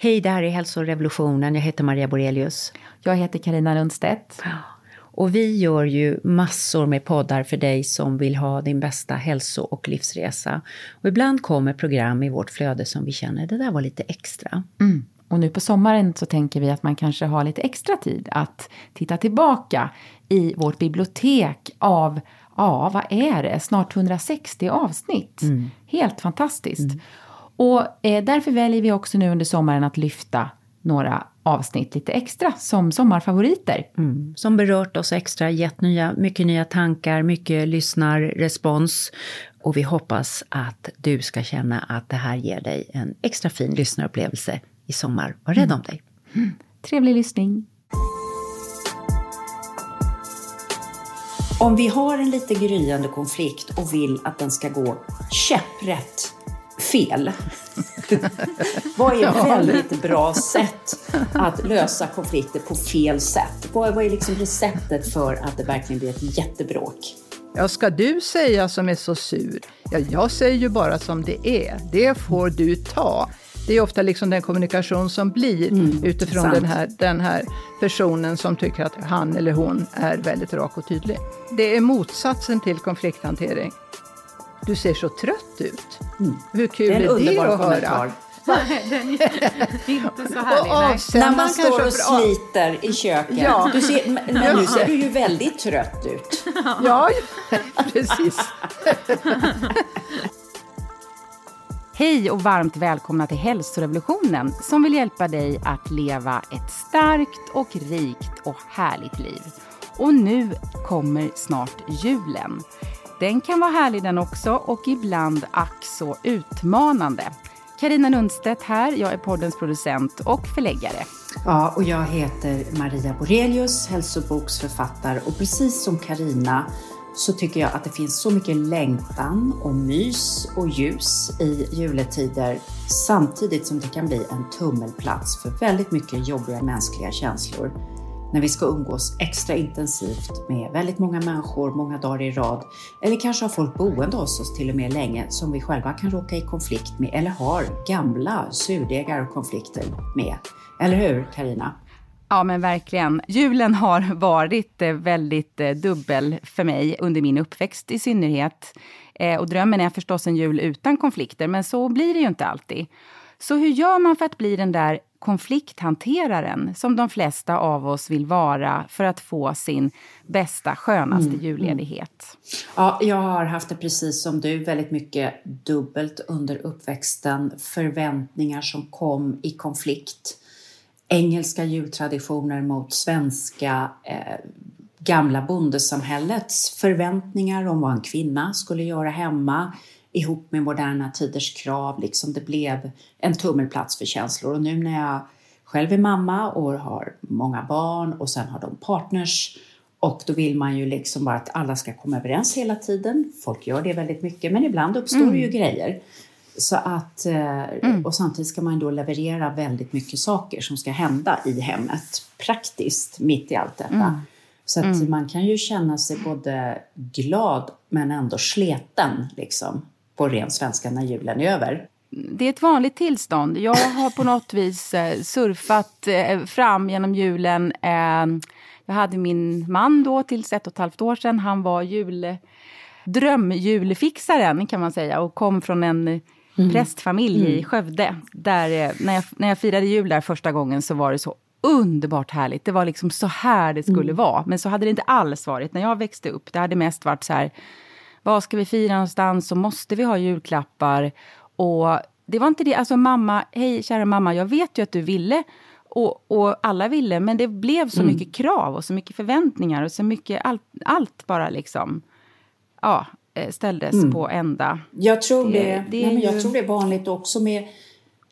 Hej, det här är Hälsorevolutionen. Jag heter Maria Borelius. Jag heter Karina Lundstedt. Och vi gör ju massor med poddar för dig som vill ha din bästa hälso och livsresa. Och ibland kommer program i vårt flöde som vi känner, det där var lite extra. Mm. Och nu på sommaren så tänker vi att man kanske har lite extra tid att titta tillbaka i vårt bibliotek av, ja vad är det, snart 160 avsnitt. Mm. Helt fantastiskt. Mm. Och eh, därför väljer vi också nu under sommaren att lyfta några avsnitt lite extra som sommarfavoriter. Mm. Som berört oss extra, gett nya, mycket nya tankar, mycket lyssnarrespons. Och vi hoppas att du ska känna att det här ger dig en extra fin lyssnarupplevelse i sommar. Var rädd om dig. Mm. Trevlig lyssning. Om vi har en lite gryende konflikt och vill att den ska gå käpprätt fel. vad är ett väldigt bra sätt att lösa konflikter på fel sätt? Vad, vad är liksom receptet för att det verkligen blir ett jättebråk? Ja, ska du säga som är så sur? Ja, jag säger ju bara som det är. Det får du ta. Det är ofta liksom den kommunikation som blir mm, utifrån den här, den här personen som tycker att han eller hon är väldigt rak och tydlig. Det är motsatsen till konflikthantering. Du ser så trött ut. Mm. Hur kul det är, är det att höra? den är inte så härlig. När man står och sliter i köket. Ja. Du ser, men nu ser du ju väldigt trött ut. Ja, precis. Hej och varmt välkomna till Hälsorevolutionen som vill hjälpa dig att leva ett starkt och rikt och härligt liv. Och nu kommer snart julen. Den kan vara härlig den också och ibland ack så utmanande. Karina Lundstedt här, jag är poddens producent och förläggare. Ja, och jag heter Maria Borelius, hälsoboksförfattare och precis som Karina så tycker jag att det finns så mycket längtan och mys och ljus i juletider samtidigt som det kan bli en tummelplats för väldigt mycket jobbiga mänskliga känslor när vi ska umgås extra intensivt med väldigt många människor många dagar i rad eller kanske har folk boende hos oss till och med länge som vi själva kan råka i konflikt med eller har gamla surdegar och konflikter med. Eller hur Karina? Ja men verkligen. Julen har varit eh, väldigt eh, dubbel för mig under min uppväxt i synnerhet. Eh, och drömmen är förstås en jul utan konflikter, men så blir det ju inte alltid. Så hur gör man för att bli den där konflikthanteraren som de flesta av oss vill vara för att få sin bästa, skönaste mm, mm. julledighet? Ja, jag har haft det precis som du, väldigt mycket dubbelt under uppväxten. Förväntningar som kom i konflikt. Engelska jultraditioner mot svenska eh, gamla bondesamhällets förväntningar om vad en kvinna skulle göra hemma ihop med moderna tiders krav. Liksom det blev en tummelplats för känslor. Och nu när jag själv är mamma och har många barn och sen har de partners och då vill man ju liksom bara att alla ska komma överens hela tiden. Folk gör det väldigt mycket, men ibland uppstår mm. ju grejer. Så att, eh, mm. Och samtidigt ska man då leverera väldigt mycket saker som ska hända i hemmet praktiskt mitt i allt detta. Mm. Så att mm. man kan ju känna sig både glad men ändå sleten liksom på ren svenska när julen är över. Det är ett vanligt tillstånd. Jag har på något vis eh, surfat eh, fram genom julen. Eh, jag hade min man då tills ett och ett halvt år sedan. Han var jul, drömjulfixaren kan man säga och kom från en mm. prästfamilj mm. i Skövde. Där, när, jag, när jag firade jul där första gången så var det så underbart härligt. Det var liksom så här det skulle mm. vara. Men så hade det inte alls varit när jag växte upp. Det hade mest varit så här vad ska vi fira någonstans? Så måste vi ha julklappar. Och det var inte det. Alltså mamma, hej kära mamma, jag vet ju att du ville och, och alla ville, men det blev så mm. mycket krav och så mycket förväntningar och så mycket allt, allt bara liksom ja, eh, ställdes mm. på ända. Jag tror det, det, det nej, men jag tror det är vanligt också med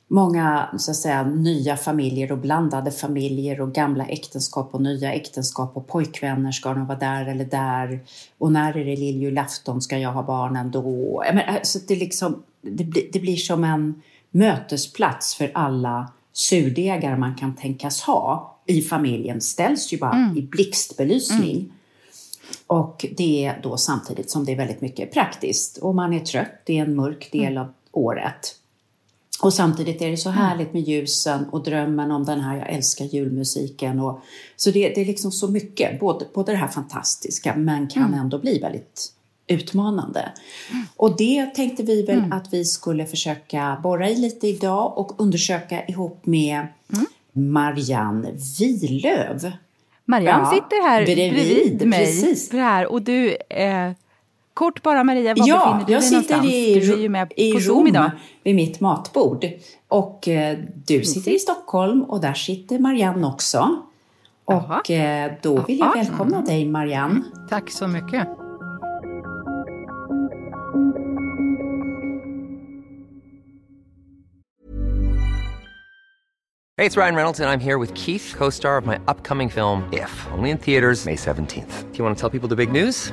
många så att säga, nya familjer och blandade familjer och gamla äktenskap och nya äktenskap och pojkvänner, ska de vara där eller där? Och när är det lilljulafton, ska jag ha barnen då? Men, alltså, det, liksom, det, blir, det blir som en mötesplats för alla surdegar man kan tänkas ha i familjen ställs ju bara mm. i blixtbelysning. Mm. Och det är då samtidigt som det är väldigt mycket praktiskt och man är trött, det är en mörk del mm. av året. Och samtidigt är det så härligt med ljusen och drömmen om den här, jag älskar julmusiken. Och, så det, det är liksom så mycket, både, både det här fantastiska men kan mm. ändå bli väldigt utmanande. Och det tänkte vi väl mm. att vi skulle försöka borra i lite idag och undersöka ihop med mm. Marianne Vilöv. Marianne ja, sitter här bredvid, bredvid mig. Precis. Här, och du, eh, kort bara Maria, var ja, befinner du jag dig sitter någonstans? I, du är ju med i på Rom idag. vid mitt matbord. Och eh, du sitter i Stockholm och där sitter Marianne också. Och eh, då vill jag välkomna dig Marianne. Tack så mycket. Hey, it's Ryan Reynolds and I'm here with Keith, co-star of my upcoming film If, only in theaters May 17th. Do you want to tell people the big news?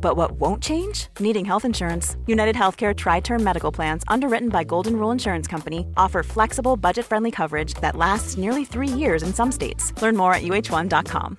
But what won't change? Needing health insurance. United Healthcare Tri Term Medical Plans, underwritten by Golden Rule Insurance Company, offer flexible, budget friendly coverage that lasts nearly three years in some states. Learn more at uh1.com.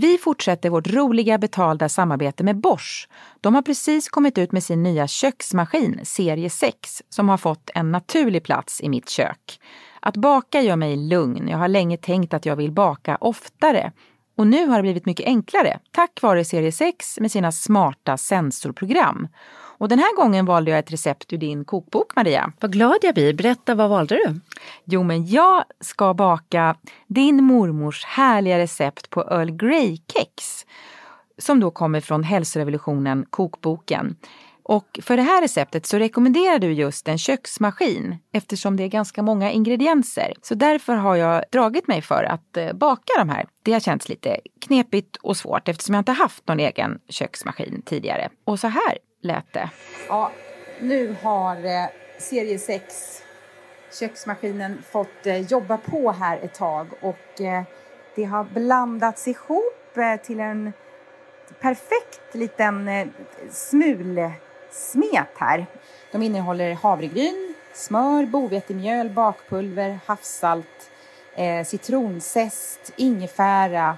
Vi fortsätter vårt roliga betalda samarbete med Bosch. De har precis kommit ut med sin nya köksmaskin, serie 6, som har fått en naturlig plats i mitt kök. Att baka gör mig lugn. Jag har länge tänkt att jag vill baka oftare. Och nu har det blivit mycket enklare tack vare serie 6 med sina smarta sensorprogram. Och den här gången valde jag ett recept ur din kokbok Maria. Vad glad jag blir. Berätta, vad valde du? Jo, men jag ska baka din mormors härliga recept på Earl Grey-kex. Som då kommer från Hälsorevolutionen, kokboken. Och för det här receptet så rekommenderar du just en köksmaskin eftersom det är ganska många ingredienser. Så därför har jag dragit mig för att eh, baka de här. Det har känts lite knepigt och svårt eftersom jag inte haft någon egen köksmaskin tidigare. Och så här lät det. Ja, nu har eh, serie 6 köksmaskinen fått eh, jobba på här ett tag och eh, det har blandats ihop eh, till en perfekt liten eh, smul smulsmet här. De innehåller havregryn, smör, bovetemjöl, bakpulver, havssalt, eh, citronzest, ingefära,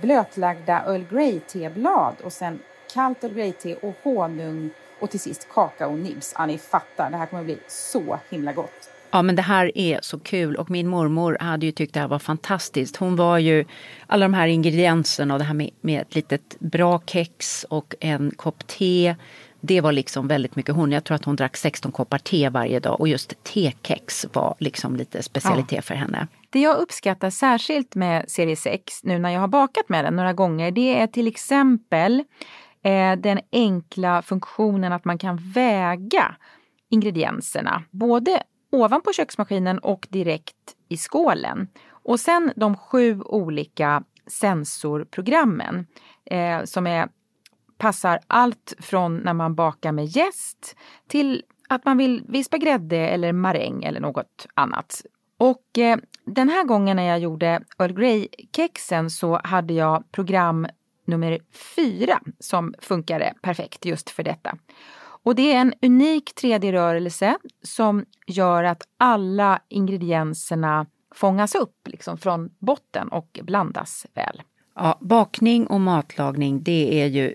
blötlagda Earl Grey-teblad och sen kallt Earl Grey-te och honung och till sist kakaonibs. Ja, ni fattar, det här kommer att bli så himla gott. Ja, men det här är så kul och min mormor hade ju tyckt det här var fantastiskt. Hon var ju, alla de här ingredienserna och det här med, med ett litet bra kex och en kopp te. Det var liksom väldigt mycket hon. Jag tror att hon drack 16 koppar te varje dag och just tekex var liksom lite specialitet ja. för henne. Det jag uppskattar särskilt med serie 6 nu när jag har bakat med den några gånger det är till exempel eh, den enkla funktionen att man kan väga ingredienserna. Både ovanpå köksmaskinen och direkt i skålen. Och sen de sju olika sensorprogrammen eh, som är, passar allt från när man bakar med jäst till att man vill vispa grädde eller maräng eller något annat. Och eh, den här gången när jag gjorde Earl Grey-kexen så hade jag program nummer fyra som funkade perfekt just för detta. Och det är en unik 3D-rörelse som gör att alla ingredienserna fångas upp liksom från botten och blandas väl. Ja, bakning och matlagning det är ju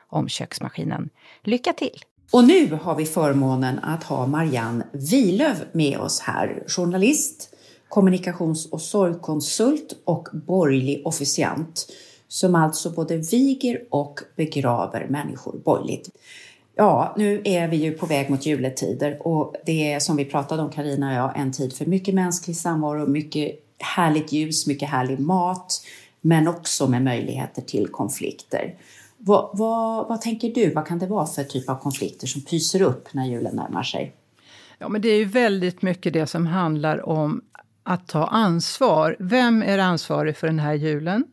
om köksmaskinen. Lycka till! Och nu har vi förmånen att ha Marianne Wilöv med oss här, journalist, kommunikations och sorgkonsult och borgerlig officiant som alltså både viger och begraver människor borgerligt. Ja, nu är vi ju på väg mot juletider och det är som vi pratade om Karina och jag en tid för mycket mänsklig samvaro, mycket härligt ljus, mycket härlig mat, men också med möjligheter till konflikter. Vad, vad, vad, tänker du, vad kan det vara för typ av konflikter som pyser upp när julen närmar sig? Ja, men det är ju väldigt mycket det som handlar om att ta ansvar. Vem är ansvarig för den här julen?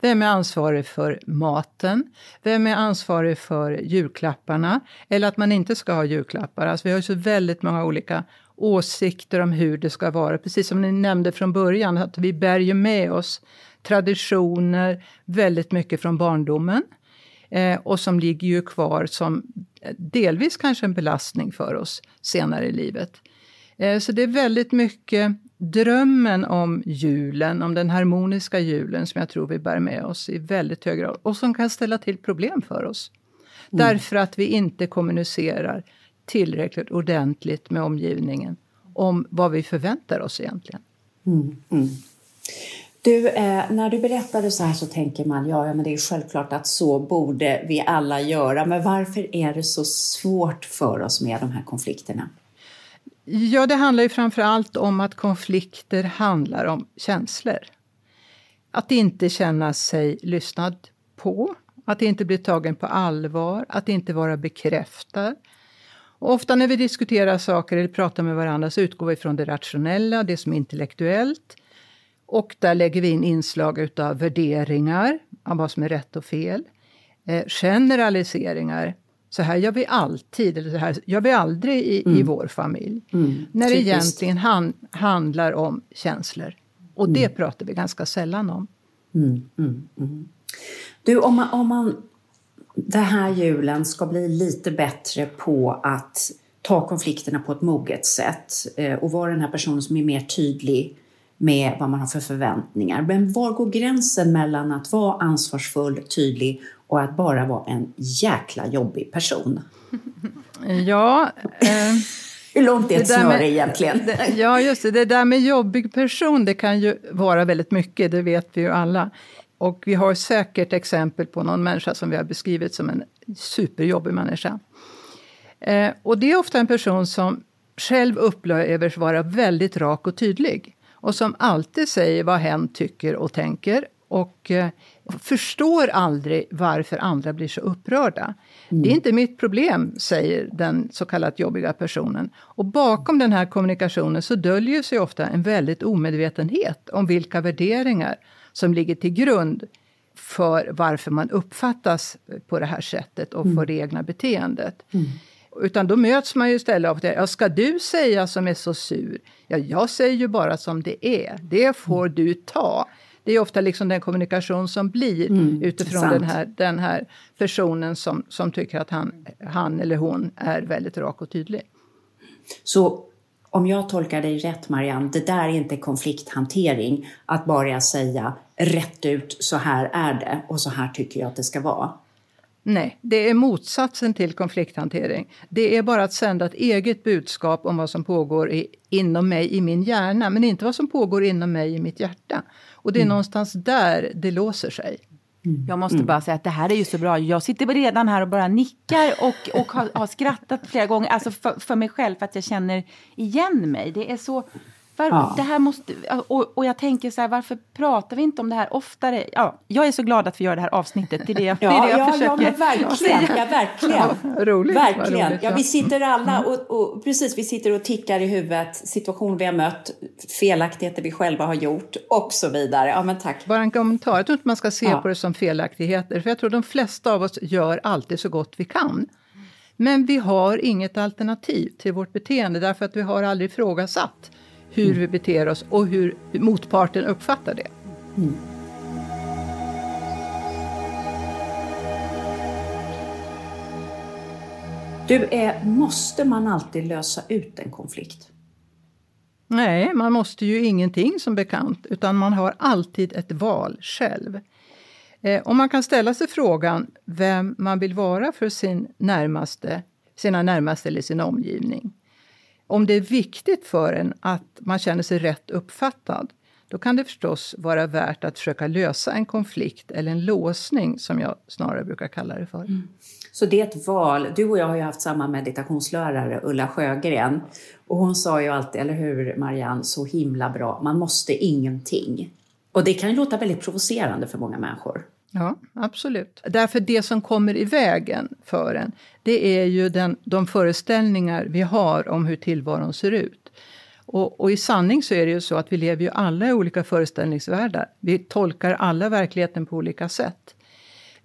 Vem är ansvarig för maten? Vem är ansvarig för julklapparna? Eller att man inte ska ha julklappar. Alltså vi har ju så väldigt många olika åsikter om hur det ska vara. Precis som ni nämnde från början, att vi bär ju med oss traditioner väldigt mycket från barndomen. Eh, och som ligger ju kvar som delvis kanske en belastning för oss senare i livet. Eh, så det är väldigt mycket drömmen om julen, om den harmoniska julen som jag tror vi bär med oss i väldigt hög grad och som kan ställa till problem för oss. Mm. Därför att vi inte kommunicerar tillräckligt ordentligt med omgivningen om vad vi förväntar oss egentligen. Mm, mm. Du, eh, när du berättade så här så tänker man ja, ja, men det är självklart att så borde vi alla göra. Men varför är det så svårt för oss med de här konflikterna? Ja, det handlar ju framför allt om att konflikter handlar om känslor. Att inte känna sig lyssnad på, att inte bli tagen på allvar, att inte vara bekräftad, och ofta när vi diskuterar saker eller pratar med varandra så utgår vi från det rationella, det som är intellektuellt. Och där lägger vi in inslag utav värderingar, av vad som är rätt och fel. Eh, generaliseringar. Så här gör vi alltid, eller så här gör vi aldrig i, mm. i vår familj. Mm. När det egentligen han, handlar om känslor. Och det mm. pratar vi ganska sällan om. Mm, mm. Du, om man, om man den här julen ska bli lite bättre på att ta konflikterna på ett moget sätt eh, och vara den här personen som är mer tydlig med vad man har för förväntningar. Men var går gränsen mellan att vara ansvarsfull, tydlig och att bara vara en jäkla jobbig person? Ja... Eh, Hur långt är ett snöre egentligen? Det, ja, just det. Det där med jobbig person, det kan ju vara väldigt mycket, det vet vi ju alla. Och vi har säkert exempel på någon människa som vi har beskrivit som en superjobbig människa. Eh, och det är ofta en person som själv upplever sig vara väldigt rak och tydlig. Och som alltid säger vad hen tycker och tänker. Och eh, förstår aldrig varför andra blir så upprörda. Mm. Det är inte mitt problem, säger den så kallat jobbiga personen. Och bakom den här kommunikationen så döljer sig ofta en väldigt omedvetenhet om vilka värderingar som ligger till grund för varför man uppfattas på det här sättet och mm. får det egna beteendet. Mm. Utan då möts man ju istället av det. Ja, ska du säga som är så sur? Ja, jag säger ju bara som det är. Det får du ta. Det är ofta liksom den kommunikation som blir mm, utifrån den här, den här personen som, som tycker att han, han eller hon är väldigt rak och tydlig. Så om jag tolkar dig rätt Marianne, det där är inte konflikthantering att bara säga rätt ut, så här är det och så här tycker jag att det ska vara. Nej, det är motsatsen till konflikthantering. Det är bara att sända ett eget budskap om vad som pågår i, inom mig i min hjärna, men inte vad som pågår inom mig i mitt hjärta. Och det är mm. någonstans där det låser sig. Mm. Jag måste mm. bara säga att det här är ju så bra. Jag sitter redan här och bara nickar och, och har, har skrattat flera gånger. Alltså för, för mig själv, för att jag känner igen mig. Det är så var, ja. det här måste, och, och jag tänker så här, varför pratar vi inte om det här oftare? Ja, jag är så glad att vi gör det här avsnittet. Det är det jag, ja, det är det jag ja, försöker ja, verkligen. Ja, verkligen. Ja, roligt, verkligen. Roligt, ja. vi sitter alla och, och, precis, vi sitter och tickar i huvudet, situationer vi har mött, felaktigheter vi själva har gjort och så vidare. Ja, men tack. Bara en kommentar. Jag tror inte man ska se på det som felaktigheter, för jag tror de flesta av oss gör alltid så gott vi kan. Men vi har inget alternativ till vårt beteende därför att vi har aldrig ifrågasatt hur vi beter oss och hur motparten uppfattar det. Mm. Du, är, måste man alltid lösa ut en konflikt? Nej, man måste ju ingenting som bekant, utan man har alltid ett val själv. Eh, och man kan ställa sig frågan vem man vill vara för sin närmaste, sina närmaste eller sin omgivning. Om det är viktigt för en att man känner sig rätt uppfattad, då kan det förstås vara värt att försöka lösa en konflikt eller en låsning som jag snarare brukar kalla det för. Mm. Så det är ett val. Du och jag har ju haft samma meditationslärare, Ulla Sjögren. Och hon sa ju alltid, eller hur Marianne, så himla bra, man måste ingenting. Och det kan ju låta väldigt provocerande för många människor. Ja, absolut. Därför det som kommer i vägen för en, det är ju den, de föreställningar vi har om hur tillvaron ser ut. Och, och, i sanning så är det ju så att vi lever ju alla i olika föreställningsvärldar. Vi tolkar alla verkligheten på olika sätt.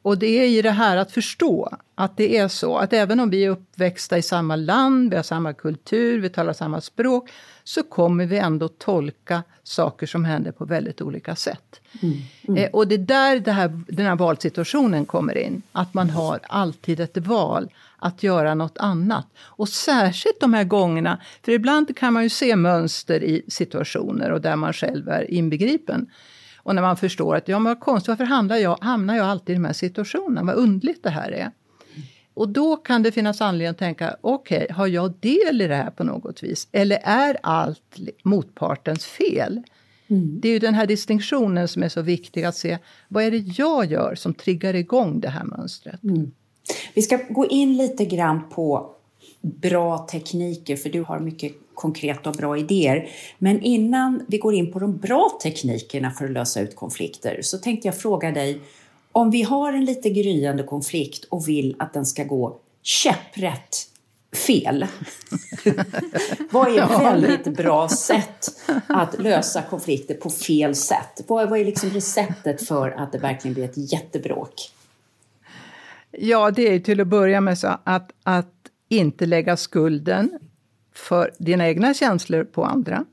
Och det är i det här att förstå att det är så att även om vi är uppväxta i samma land, vi har samma kultur, vi talar samma språk, så kommer vi ändå tolka saker som händer på väldigt olika sätt. Mm. Mm. Eh, och det är där det här, den här valsituationen kommer in. Att man har alltid ett val att göra något annat. Och särskilt de här gångerna, för ibland kan man ju se mönster i situationer och där man själv är inbegripen. Och när man förstår att ja, men vad konstigt, varför hamnar jag, hamnar jag alltid i de här situationerna? Vad undligt det här är. Och då kan det finnas anledning att tänka, okej, okay, har jag del i det här på något vis? Eller är allt motpartens fel? Mm. Det är ju den här distinktionen som är så viktig att se, vad är det jag gör som triggar igång det här mönstret? Mm. Vi ska gå in lite grann på bra tekniker, för du har mycket konkreta och bra idéer. Men innan vi går in på de bra teknikerna för att lösa ut konflikter så tänkte jag fråga dig om vi har en lite gryende konflikt och vill att den ska gå käpprätt fel. vad är ett väldigt bra sätt att lösa konflikter på fel sätt? Vad, vad är liksom receptet för att det verkligen blir ett jättebråk? Ja, det är till att börja med så att, att inte lägga skulden för dina egna känslor på andra.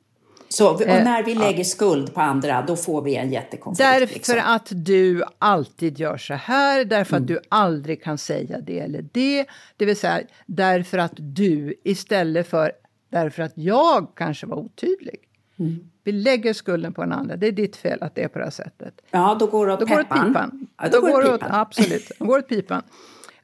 Så, och eh, när vi lägger skuld på andra, då får vi en jättekonflikt? Därför liksom. att du alltid gör så här, därför mm. att du aldrig kan säga det eller det. Det vill säga, därför att du istället för därför att jag kanske var otydlig. Mm. Vi lägger skulden på den andra. Det är ditt fel att det är på det här sättet. Ja, då går det åt då Går åt pipan. Ja, då, då går det åt, absolut, då går det åt pipan.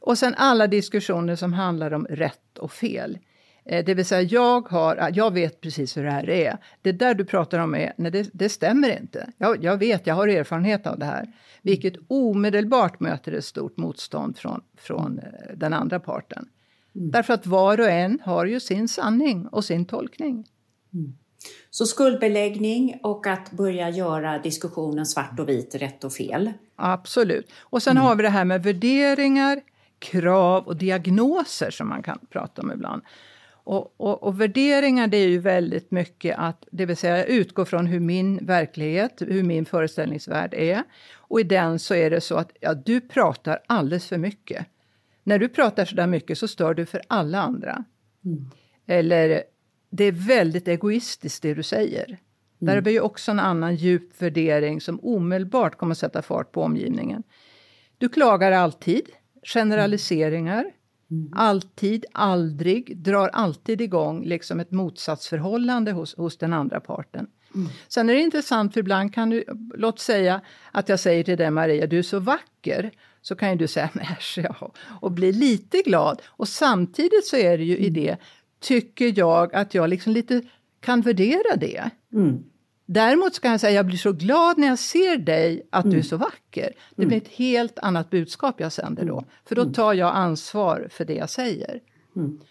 Och sen alla diskussioner som handlar om rätt och fel. Eh, det vill säga, jag, har, jag vet precis hur det här är. Det där du pratar om är, nej, det, det stämmer inte. Jag, jag, vet, jag har erfarenhet av det här. Vilket omedelbart möter ett stort motstånd från, från eh, den andra parten. Mm. Därför att var och en har ju sin sanning och sin tolkning. Mm. Så skuldbeläggning och att börja göra diskussionen svart och vit, rätt och fel. Absolut. Och sen mm. har vi det här med värderingar, krav och diagnoser som man kan prata om ibland. Och, och, och, värderingar det är ju väldigt mycket att, det vill säga utgå från hur min verklighet, hur min föreställningsvärld är. Och i den så är det så att ja, du pratar alldeles för mycket. När du pratar så där mycket så stör du för alla andra. Mm. Eller det är väldigt egoistiskt det du säger. Mm. Där är det ju också en annan djup värdering som omedelbart kommer sätta fart på omgivningen. Du klagar alltid, generaliseringar, Mm. Alltid, aldrig, drar alltid igång liksom ett motsatsförhållande hos, hos den andra parten. Mm. Sen är det intressant, för ibland kan du, låt säga att jag säger till dig Maria, du är så vacker. Så kan ju du säga, äsch ja, och bli lite glad. Och samtidigt så är det ju mm. i det, tycker jag att jag liksom lite kan värdera det. Mm. Däremot ska jag säga, jag blir så glad när jag ser dig att mm. du är mm. så vacker. Det mm. blir ett helt annat budskap jag sänder då. Mm. För då tar jag ansvar för det jag säger.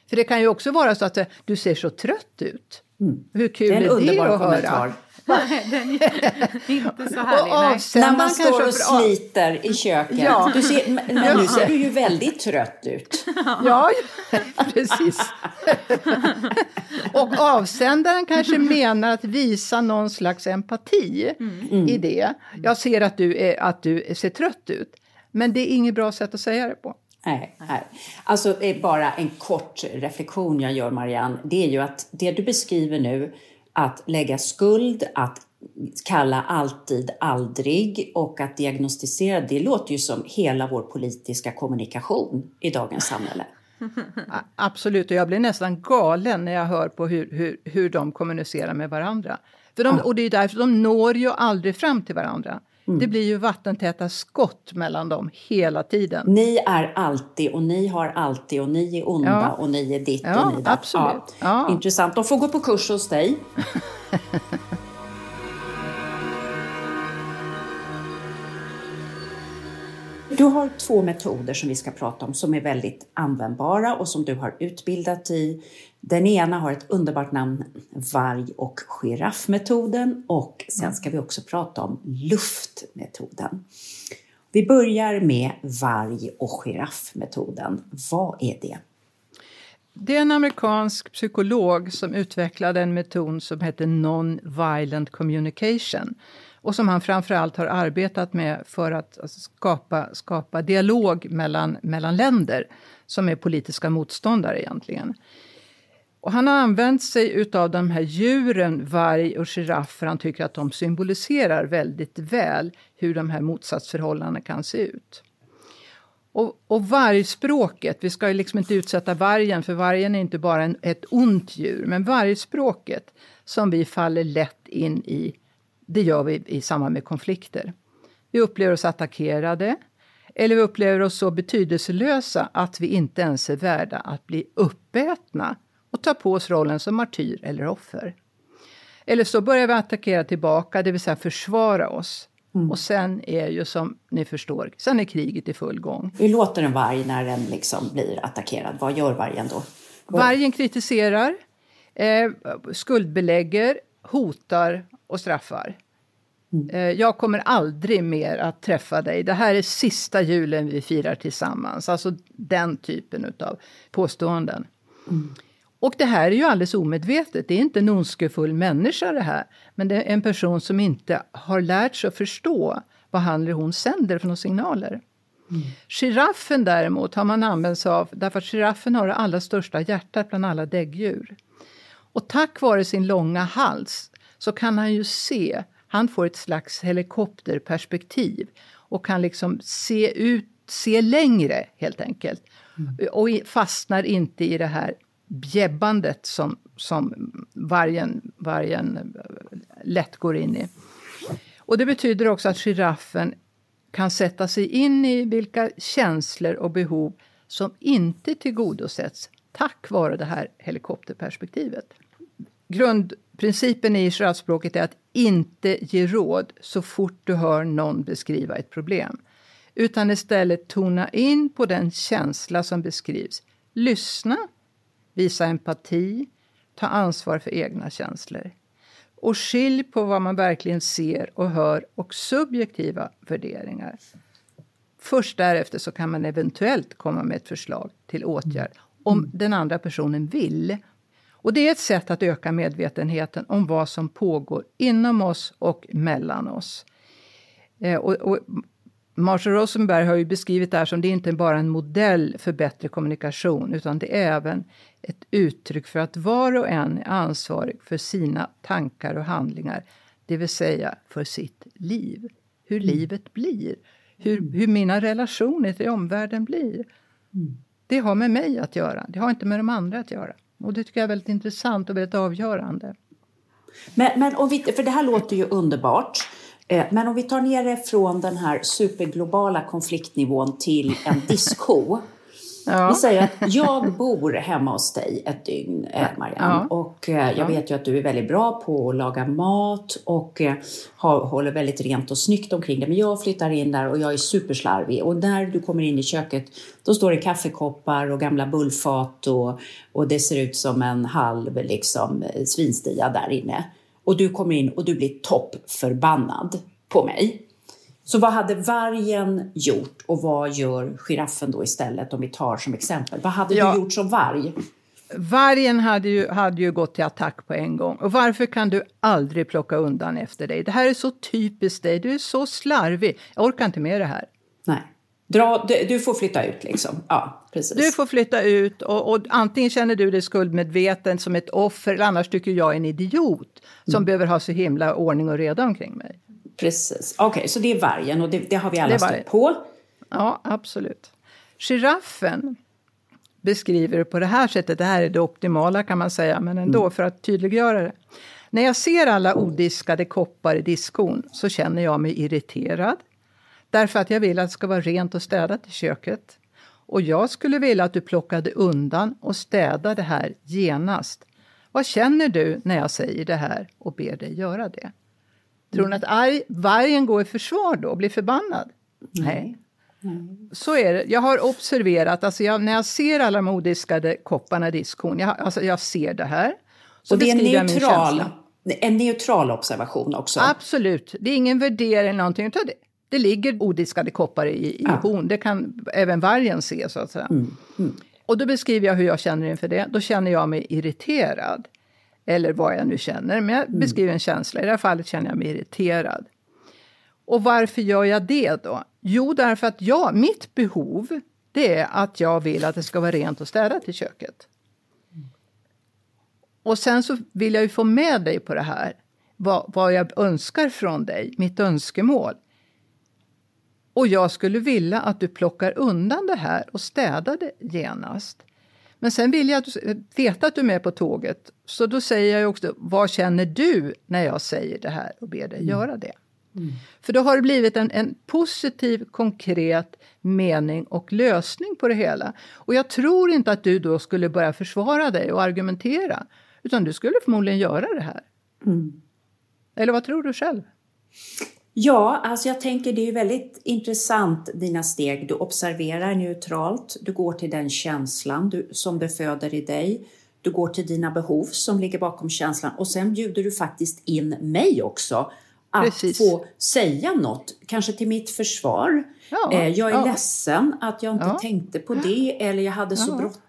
För det kan ju också vara så att eh, du ser så trött ut. Hur kul det är, är det att kommentar. höra? Den är inte så härlig. När man står och sliter i köket. Ja. Du ser, men nu ser du ju väldigt trött ut. Ja, precis. och avsändaren kanske menar att visa någon slags empati mm. i det. Jag ser att du, är, att du ser trött ut. Men det är inget bra sätt att säga det på. Nej, nej. Alltså bara en kort reflektion jag gör Marianne, det är ju att det du beskriver nu, att lägga skuld, att kalla alltid aldrig och att diagnostisera, det låter ju som hela vår politiska kommunikation i dagens samhälle. Absolut, och jag blir nästan galen när jag hör på hur, hur, hur de kommunicerar med varandra. För de, Och det är därför de når ju aldrig fram till varandra. Mm. Det blir ju vattentäta skott mellan dem hela tiden. Ni är alltid och ni har alltid och ni är onda ja. och ni är ditt ja, och ni datt. Absolut. Ja. Intressant. De får gå på kurs hos dig. Du har två metoder som vi ska prata om som är väldigt användbara och som du har utbildat i. Den ena har ett underbart namn, varg och giraffmetoden och sen ska vi också prata om luftmetoden. Vi börjar med varg och giraffmetoden. Vad är det? Det är en amerikansk psykolog som utvecklade en metod som heter Non-Violent Communication och som han framförallt har arbetat med för att alltså, skapa, skapa dialog mellan, mellan länder som är politiska motståndare egentligen. Och han har använt sig av de här djuren, varg och giraff, för han tycker att de symboliserar väldigt väl hur de här motsatsförhållandena kan se ut. Och, och vargspråket, vi ska ju liksom inte utsätta vargen, för vargen är inte bara en, ett ont djur, men vargspråket som vi faller lätt in i det gör vi i samband med konflikter. Vi upplever oss attackerade eller vi upplever oss så betydelselösa att vi inte ens är värda att bli uppätna och ta på oss rollen som martyr eller offer. Eller så börjar vi attackera tillbaka, det vill säga försvara oss. Mm. Och sen är ju som ni förstår, sen är kriget i full gång. Hur låter en varg när den liksom blir attackerad? Vad gör vargen då? Vargen kritiserar, eh, skuldbelägger, hotar och straffar. Mm. Eh, jag kommer aldrig mer att träffa dig. Det här är sista julen vi firar tillsammans. Alltså den typen av påståenden. Mm. Och det här är ju alldeles omedvetet. Det är inte en ondskefull människa det här. Men det är en person som inte har lärt sig att förstå vad han eller hon sänder för några signaler. Mm. Giraffen däremot har man använt sig av därför att giraffen har det allra största hjärtat bland alla däggdjur. Och tack vare sin långa hals så kan han ju se, han får ett slags helikopterperspektiv och kan liksom se ut, se längre helt enkelt. Mm. Och fastnar inte i det här bjäbbandet som, som vargen, vargen eh, lätt går in i. Och det betyder också att giraffen kan sätta sig in i vilka känslor och behov som inte tillgodosetts tack vare det här helikopterperspektivet. Principen i giraffspråket är att inte ge råd så fort du hör någon beskriva ett problem. Utan istället tona in på den känsla som beskrivs. Lyssna, visa empati, ta ansvar för egna känslor. Och skilj på vad man verkligen ser och hör och subjektiva värderingar. Först därefter så kan man eventuellt komma med ett förslag till åtgärd om den andra personen vill och det är ett sätt att öka medvetenheten om vad som pågår inom oss och mellan oss. Eh, och, och Marshall Rosenberg har ju beskrivit det här som det är inte bara en modell för bättre kommunikation utan det är även ett uttryck för att var och en är ansvarig för sina tankar och handlingar. Det vill säga för sitt liv. Hur mm. livet blir. Hur, hur mina relationer till omvärlden blir. Mm. Det har med mig att göra, det har inte med de andra att göra. Och det tycker jag är väldigt intressant och väldigt avgörande. Men, men om vi, för det här låter ju underbart. Eh, men om vi tar ner det från den här superglobala konfliktnivån till en disco. Ja. Vi säger att jag bor hemma hos dig ett dygn, eh, Marianne. Ja. Och eh, jag vet ju att du är väldigt bra på att laga mat och eh, håller väldigt rent och snyggt omkring det. Men jag flyttar in där och jag är superslarvig. Och när du kommer in i köket då står det kaffekoppar och gamla bullfat och, och det ser ut som en halv liksom, svinstia där inne. Och du kommer in och du blir toppförbannad på mig. Så vad hade vargen gjort och vad gör giraffen då istället om vi tar som exempel? Vad hade ja. du gjort som varg? Vargen hade ju, hade ju gått till attack på en gång. Och varför kan du aldrig plocka undan efter dig? Det här är så typiskt dig. Du är så slarvig. Jag orkar inte med det här. Nej. Dra, du får flytta ut liksom. Ja, precis. Du får flytta ut och, och antingen känner du dig skuldmedveten som ett offer eller annars tycker jag är en idiot som mm. behöver ha så himla ordning och reda omkring mig. Precis. Okej, okay, så det är vargen och det, det har vi alla stått på. Ja, absolut. Giraffen beskriver det på det här sättet. Det här är det optimala kan man säga, men ändå mm. för att tydliggöra det. När jag ser alla odiskade koppar i diskon så känner jag mig irriterad. Därför att jag vill att det ska vara rent och städat i köket. Och jag skulle vilja att du plockade undan och städade det här genast. Vad känner du när jag säger det här och ber dig göra det? Tror ni att arg, vargen går i försvar då och blir förbannad? Nej. Mm. Så är det. Jag har observerat, alltså jag, när jag ser alla de odiskade kopparna i diskon, jag, alltså jag ser det här. Så och det är en neutral, en neutral observation också? Absolut. Det är ingen värdering eller någonting, utan det, det ligger odiskade koppar i, i ja. horn. Det kan även vargen se, så att säga. Mm. Mm. Och då beskriver jag hur jag känner inför det. Då känner jag mig irriterad. Eller vad jag nu känner. Men jag mm. beskriver en känsla. I det här fallet känner jag mig irriterad. Och varför gör jag det då? Jo, därför att jag, mitt behov det är att jag vill att det ska vara rent och städat i köket. Och sen så vill jag ju få med dig på det här. Vad, vad jag önskar från dig, mitt önskemål. Och jag skulle vilja att du plockar undan det här och städar det genast. Men sen vill jag veta att du är med på tåget. Så då säger jag också, vad känner du när jag säger det här och ber dig mm. göra det? Mm. För då har det blivit en, en, positiv, konkret mening och lösning på det hela. Och jag tror inte att du då skulle börja försvara dig och argumentera. Utan du skulle förmodligen göra det här. Mm. Eller vad tror du själv? Ja, alltså jag tänker det är väldigt intressant dina steg. Du observerar neutralt, du går till den känslan du, som det föder i dig. Du går till dina behov som ligger bakom känslan och sen bjuder du faktiskt in mig också att Precis. få säga något, kanske till mitt försvar. Ja, eh, jag är ja. ledsen att jag inte ja. tänkte på det eller jag hade så bråttom.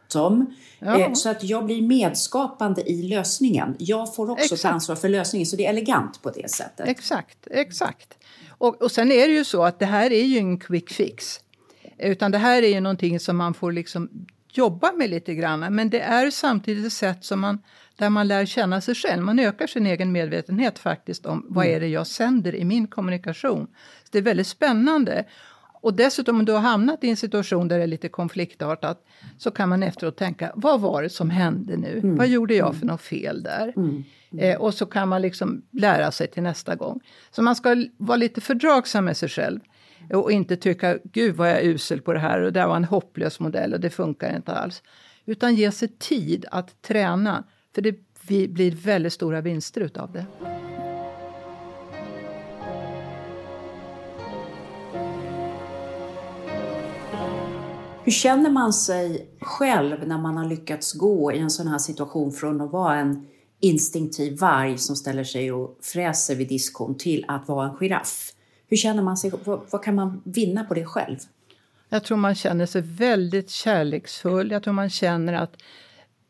Eh, så att jag blir medskapande i lösningen. Jag får också exakt. ta ansvar för lösningen, så det är elegant på det sättet. Exakt, exakt. Och, och sen är det ju så att det här är ju en quick fix. Utan det här är ju någonting som man får liksom jobba med lite grann. Men det är samtidigt ett sätt som man där man lär känna sig själv. Man ökar sin egen medvetenhet faktiskt om vad mm. är det jag sänder i min kommunikation. Så det är väldigt spännande. Och dessutom om du har hamnat i en situation där det är lite konfliktartat så kan man efteråt tänka, vad var det som hände nu? Mm. Vad gjorde jag för något fel där? Mm. Eh, och så kan man liksom lära sig till nästa gång. Så man ska vara lite fördragsam med sig själv. Och inte tycka, gud vad jag är usel på det här och det här var en hopplös modell och det funkar inte alls. Utan ge sig tid att träna för det blir väldigt stora vinster utav det. Hur känner man sig själv när man har lyckats gå i en sån här situation från att vara en instinktiv varg som ställer sig och fräser vid diskon till att vara en giraff? Hur känner man sig? Vad, vad kan man vinna på det själv? Jag tror man känner sig väldigt kärleksfull. Jag tror man känner att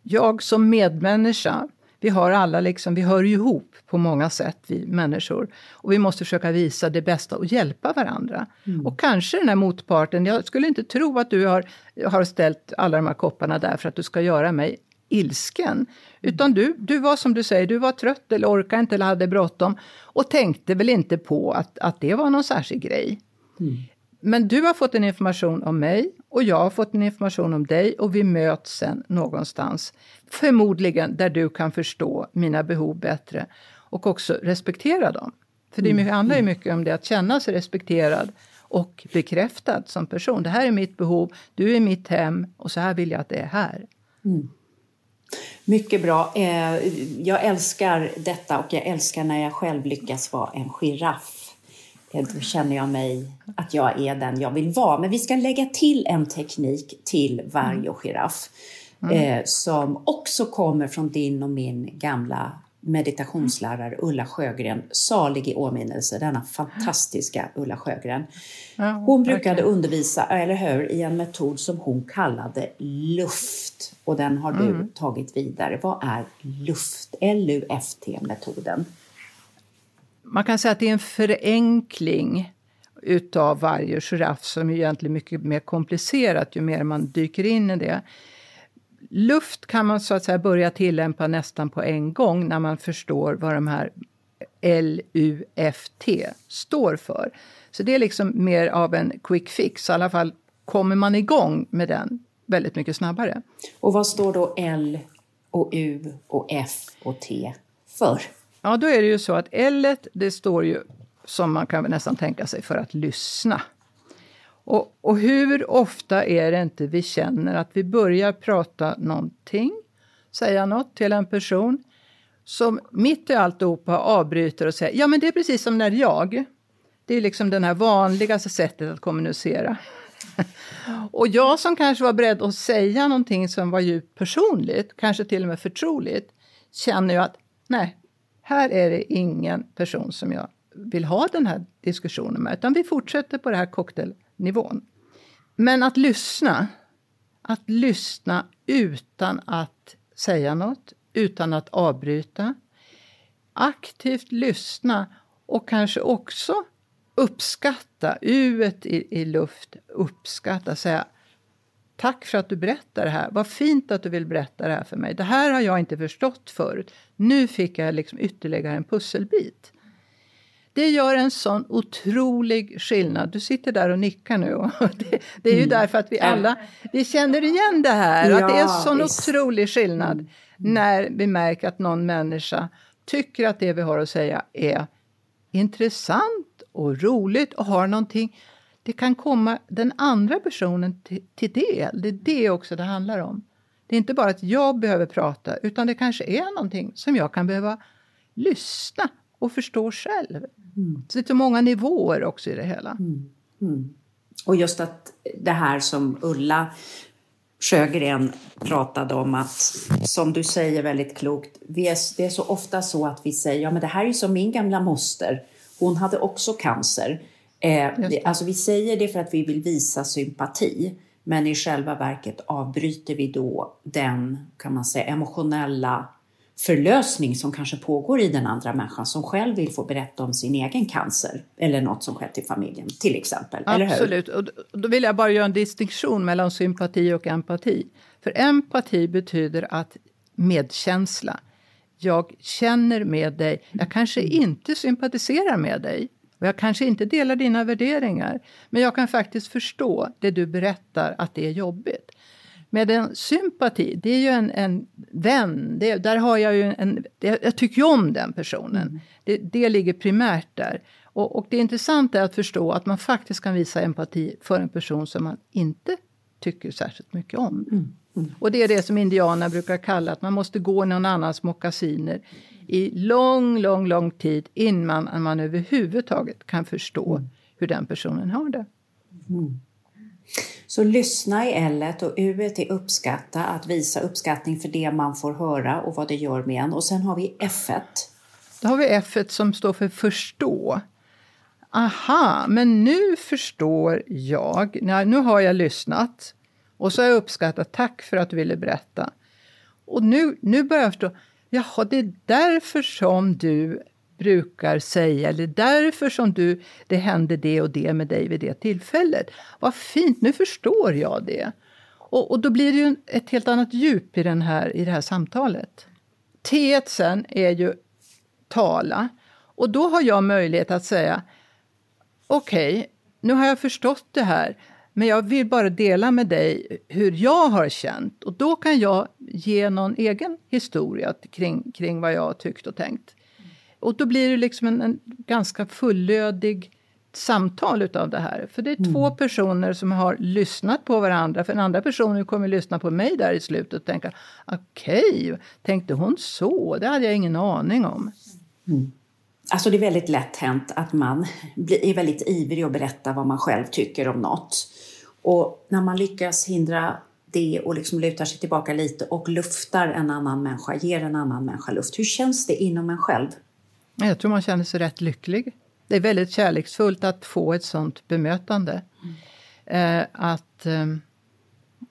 jag som medmänniska, vi har alla liksom, vi hör ihop på många sätt, vi människor. Och vi måste försöka visa det bästa och hjälpa varandra. Mm. Och kanske den här motparten, jag skulle inte tro att du har, har ställt alla de här kopparna där för att du ska göra mig ilsken. Utan du, du var som du säger, du var trött eller orkade inte eller hade bråttom. Och tänkte väl inte på att, att det var någon särskild grej. Mm. Men du har fått en information om mig och jag har fått en information om dig och vi möts sen någonstans. Förmodligen där du kan förstå mina behov bättre och också respektera dem. För det mm. handlar ju mycket om det, att känna sig respekterad och bekräftad som person. Det här är mitt behov, du är mitt hem och så här vill jag att det är här. Mm. Mycket bra. Eh, jag älskar detta och jag älskar när jag själv lyckas vara en giraff då känner jag mig att jag är den jag vill vara. Men vi ska lägga till en teknik till varg och giraff mm. eh, som också kommer från din och min gamla meditationslärare Ulla Sjögren, salig i åminnelse, denna fantastiska Ulla Sjögren. Hon brukade undervisa, eller hur, i en metod som hon kallade luft och den har du mm. tagit vidare. Vad är luft? LUFT-metoden? Man kan säga att det är en förenkling utav varje giraff som är egentligen mycket mer komplicerat ju mer man dyker in i det. Luft kan man så att säga börja tillämpa nästan på en gång när man förstår vad de här LUFT står för. Så det är liksom mer av en quick fix, i alla fall kommer man igång med den väldigt mycket snabbare. Och vad står då L och U och F och T för? Ja, då är det ju så att L det står ju som man kan nästan tänka sig för att lyssna. Och, och, hur ofta är det inte vi känner att vi börjar prata någonting, säga något till en person som mitt i alltihopa avbryter och säger ja men det är precis som när jag. Det är liksom det här vanligaste sättet att kommunicera. och jag som kanske var beredd att säga någonting som var djupt personligt, kanske till och med förtroligt, känner ju att nej, här är det ingen person som jag vill ha den här diskussionen med, utan vi fortsätter på den här cocktailnivån. Men att lyssna, att lyssna utan att säga något, utan att avbryta. Aktivt lyssna och kanske också uppskatta, u i, i luft, uppskatta, säga Tack för att du berättar det här. Vad fint att du vill berätta det här för mig. Det här har jag inte förstått förut. Nu fick jag liksom ytterligare en pusselbit. Det gör en sån otrolig skillnad. Du sitter där och nickar nu. Och det, det är ju mm. därför att vi alla vi känner igen det här. Ja, att det är en sån visst. otrolig skillnad mm. när vi märker att någon människa tycker att det vi har att säga är intressant och roligt och har någonting. Det kan komma den andra personen till, till del. Det är det också det handlar om. Det är inte bara att jag behöver prata utan det kanske är någonting som jag kan behöva lyssna och förstå själv. Mm. Så det är många nivåer också i det hela. Mm. Mm. Och just att det här som Ulla Sjögren pratade om att, som du säger väldigt klokt, det är så ofta så att vi säger ja men det här är som min gamla moster, hon hade också cancer. Eh, alltså vi säger det för att vi vill visa sympati, men i själva verket avbryter vi då den, kan man säga, emotionella förlösning som kanske pågår i den andra människan som själv vill få berätta om sin egen cancer eller något som skett i familjen till exempel. Absolut, och då vill jag bara göra en distinktion mellan sympati och empati. För empati betyder att medkänsla. Jag känner med dig. Jag kanske inte sympatiserar med dig och jag kanske inte delar dina värderingar. Men jag kan faktiskt förstå det du berättar att det är jobbigt. Med en sympati, det är ju en, en vän. Det, där har jag ju en, det, jag tycker ju om den personen. Mm. Det, det ligger primärt där. Och, och det intressanta är att förstå att man faktiskt kan visa empati för en person som man inte tycker särskilt mycket om. Mm. Mm. Och det är det som indianerna brukar kalla att man måste gå i någon annans mockasiner i lång, lång, lång tid innan man överhuvudtaget kan förstå mm. hur den personen har det. Mm. Så lyssna i L och U är uppskatta, att visa uppskattning för det man får höra och vad det gör med en. Och sen har vi F. Då har vi F som står för förstå. Aha, men nu förstår jag. Nu har jag lyssnat och så har jag uppskattat. Tack för att du ville berätta. Och nu, nu börjar jag förstå. Jaha, det är därför som du brukar säga, eller därför som du, det hände det och det med dig vid det tillfället. Vad fint, nu förstår jag det. Och, och då blir det ju ett helt annat djup i, den här, i det här samtalet. T sen är ju tala. Och då har jag möjlighet att säga okej, okay, nu har jag förstått det här. Men jag vill bara dela med dig hur jag har känt. Och då kan jag ge någon egen historia kring, kring vad jag har tyckt och tänkt. Och då blir det liksom en, en ganska fullödig samtal utav det här. För det är mm. två personer som har lyssnat på varandra. För den andra personen kommer lyssna på mig där i slutet och tänka okej, okay, tänkte hon så? Det hade jag ingen aning om. Mm. Alltså det är väldigt lätt hänt att man är väldigt ivrig att berätta vad man själv tycker om något. Och när man lyckas hindra det och liksom lutar sig tillbaka lite och luftar en annan människa, ger en annan människa luft. Hur känns det inom en själv? Jag tror man känner sig rätt lycklig. Det är väldigt kärleksfullt att få ett sånt bemötande. Mm. Eh, att eh,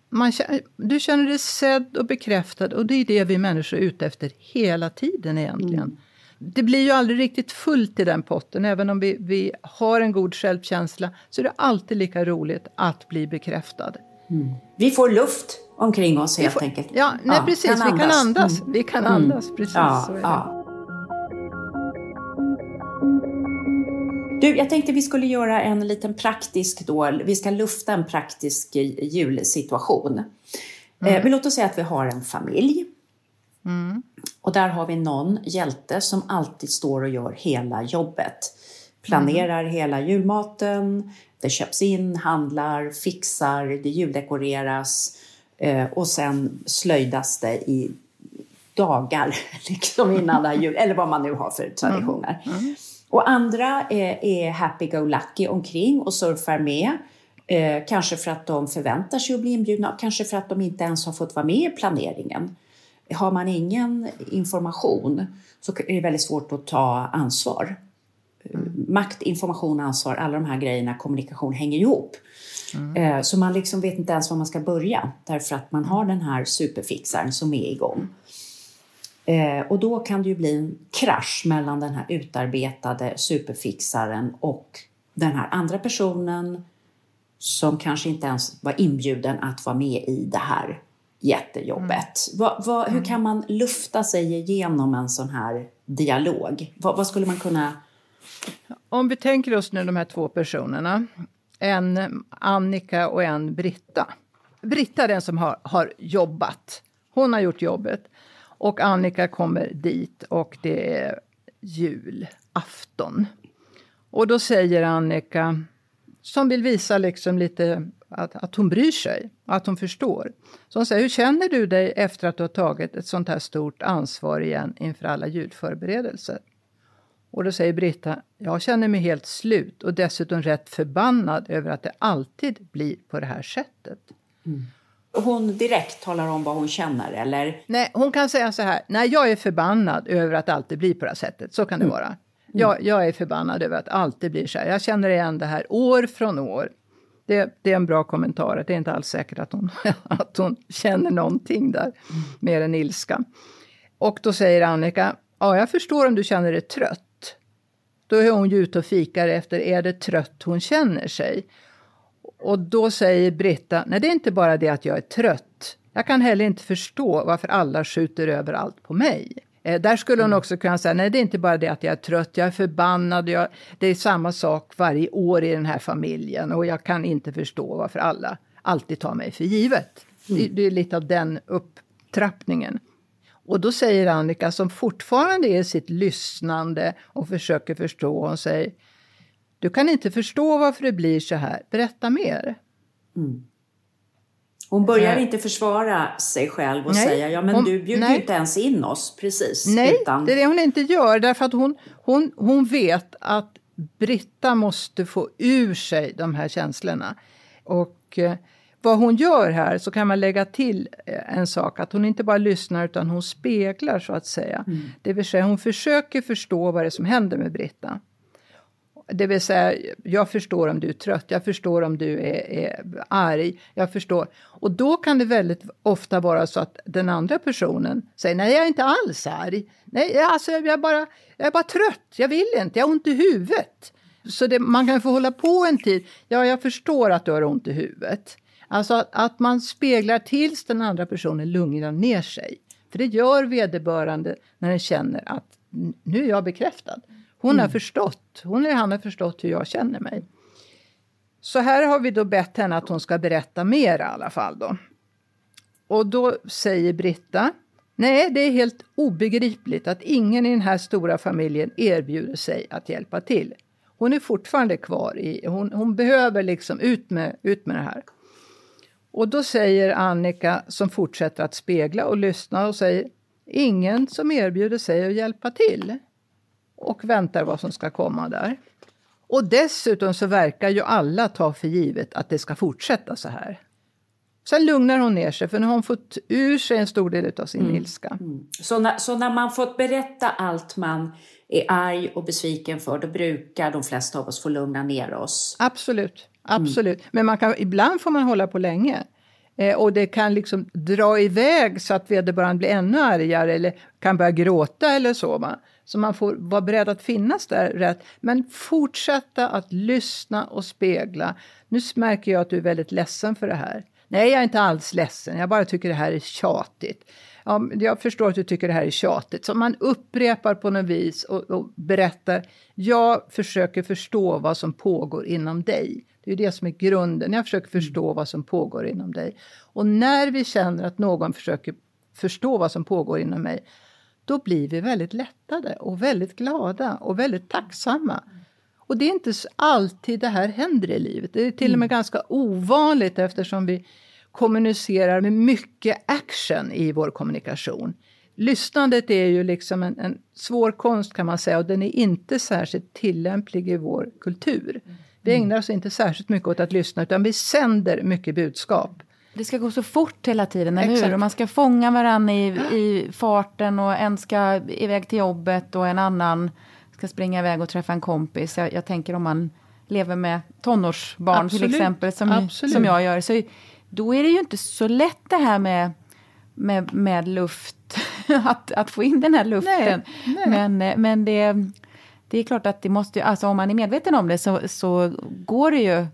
man, du känner dig sedd och bekräftad och det är det vi människor är ute efter hela tiden egentligen. Mm. Det blir ju aldrig riktigt fullt i den potten. Även om vi, vi har en god självkänsla så är det alltid lika roligt att bli bekräftad. Mm. Vi får luft omkring oss helt får, enkelt. Ja, nej, ja, precis. Kan vi kan andas. Mm. Vi kan andas, mm. precis. Ja, så är det. Du, jag tänkte vi skulle göra en liten praktisk då, vi ska lufta en praktisk julsituation. Mm. Eh, men låt oss säga att vi har en familj. Mm. Och där har vi någon hjälte som alltid står och gör hela jobbet. Planerar mm. hela julmaten, det köps in, handlar, fixar, det juldekoreras eh, och sen slöjdas det i dagar liksom innan jul, eller vad man nu har för traditioner. Mm. Mm. Och andra är, är happy-go-lucky omkring och surfar med. Eh, kanske för att de förväntar sig att bli inbjudna, kanske för att de inte ens har fått vara med i planeringen. Har man ingen information så är det väldigt svårt att ta ansvar. Mm. Makt, information, ansvar, alla de här grejerna, kommunikation hänger ihop. Mm. Eh, så man liksom vet inte ens var man ska börja därför att man har den här superfixaren som är igång. Eh, och då kan det ju bli en krasch mellan den här utarbetade superfixaren och den här andra personen som kanske inte ens var inbjuden att vara med i det här jättejobbet. Mm. Va, va, hur mm. kan man lufta sig igenom en sån här dialog? Va, vad skulle man kunna... Om vi tänker oss nu de här två personerna, en Annika och en Britta. Britta är den som har, har jobbat. Hon har gjort jobbet. Och Annika kommer dit och det är julafton. Och då säger Annika, som vill visa liksom lite att, att hon bryr sig, att hon förstår. Så hon säger, hur känner du dig efter att du har tagit ett sånt här stort ansvar igen inför alla julförberedelser? Och då säger Britta, jag känner mig helt slut och dessutom rätt förbannad över att det alltid blir på det här sättet. Mm hon direkt talar om vad hon känner eller? Nej, hon kan säga så här. Nej, jag är förbannad över att det alltid blir på det här sättet. Så kan det mm. vara. Jag, jag, är förbannad över att det alltid blir så här. Jag känner igen det här år från år. Det, det är en bra kommentar. Det är inte alls säkert att hon, att hon känner någonting där, mer än ilska. Och då säger Annika, ja, jag förstår om du känner dig trött. Då är hon ju ute och fikar efter, är det trött hon känner sig? Och då säger Britta, nej det är inte bara det att jag är trött. Jag kan heller inte förstå varför alla skjuter över allt på mig. Eh, där skulle hon mm. också kunna säga, nej det är inte bara det att jag är trött, jag är förbannad, jag, det är samma sak varje år i den här familjen och jag kan inte förstå varför alla alltid tar mig för givet. Mm. Det, det, är lite av den upptrappningen. Och då säger Annika, som fortfarande är sitt lyssnande och försöker förstå, hon säger, du kan inte förstå varför det blir så här. Berätta mer. Mm. Hon börjar inte försvara sig själv och nej, säga ja men hon, du bjuder nej. inte ens in oss precis. Nej, utan... det är det hon inte gör därför att hon, hon, hon vet att Britta måste få ur sig de här känslorna. Och eh, vad hon gör här så kan man lägga till eh, en sak att hon inte bara lyssnar utan hon speglar så att säga. Mm. Det vill säga hon försöker förstå vad det är som händer med Britta. Det vill säga, jag förstår om du är trött, jag förstår om du är, är arg, jag förstår. Och då kan det väldigt ofta vara så att den andra personen säger nej, jag är inte alls arg. Nej, alltså, jag, är bara, jag är bara trött, jag vill inte, jag har ont i huvudet. Så det, man kan få hålla på en tid. Ja, jag förstår att du har ont i huvudet. Alltså att, att man speglar tills den andra personen lugnar ner sig. För det gör vederbörande när den känner att nu är jag bekräftad. Hon mm. har förstått, hon eller han har förstått hur jag känner mig. Så här har vi då bett henne att hon ska berätta mer i alla fall då. Och då säger Britta, nej det är helt obegripligt att ingen i den här stora familjen erbjuder sig att hjälpa till. Hon är fortfarande kvar i, hon, hon behöver liksom ut med, ut med det här. Och då säger Annika, som fortsätter att spegla och lyssna och säger, ingen som erbjuder sig att hjälpa till och väntar vad som ska komma där. Och dessutom så verkar ju alla ta för givet att det ska fortsätta så här. Sen lugnar hon ner sig för nu har hon fått ur sig en stor del av sin mm. ilska. Mm. Så, när, så när man fått berätta allt man är arg och besviken för, då brukar de flesta av oss få lugna ner oss? Absolut, absolut. Mm. Men man kan, ibland får man hålla på länge. Eh, och det kan liksom dra iväg så att vederbörande blir ännu argare eller kan börja gråta eller så. Va? Så man får vara beredd att finnas där rätt. Men fortsätta att lyssna och spegla. Nu märker jag att du är väldigt ledsen för det här. Nej, jag är inte alls ledsen. Jag bara tycker det här är tjatigt. Ja, jag förstår att du tycker det här är tjatigt. Så man upprepar på något vis och, och berättar. Jag försöker förstå vad som pågår inom dig. Det är det som är grunden. Jag försöker förstå vad som pågår inom dig. Och när vi känner att någon försöker förstå vad som pågår inom mig, då blir vi väldigt lättade och väldigt glada och väldigt tacksamma. Och det är inte alltid det här händer i livet. Det är till och med mm. ganska ovanligt eftersom vi kommunicerar med mycket action i vår kommunikation. Lyssnandet är ju liksom en, en svår konst kan man säga och den är inte särskilt tillämplig i vår kultur. Vi ägnar oss inte särskilt mycket åt att lyssna utan vi sänder mycket budskap. Det ska gå så fort hela tiden, eller hur? Och man ska fånga varandra i, i farten och en ska iväg till jobbet och en annan ska springa iväg och träffa en kompis. Jag, jag tänker om man lever med tonårsbarn Absolut. till exempel, som, som jag gör. Så då är det ju inte så lätt det här med, med, med luft, att, att få in den här luften. Nej, nej. Men, men det, det är klart att det måste, alltså om man är medveten om det så, så går det ju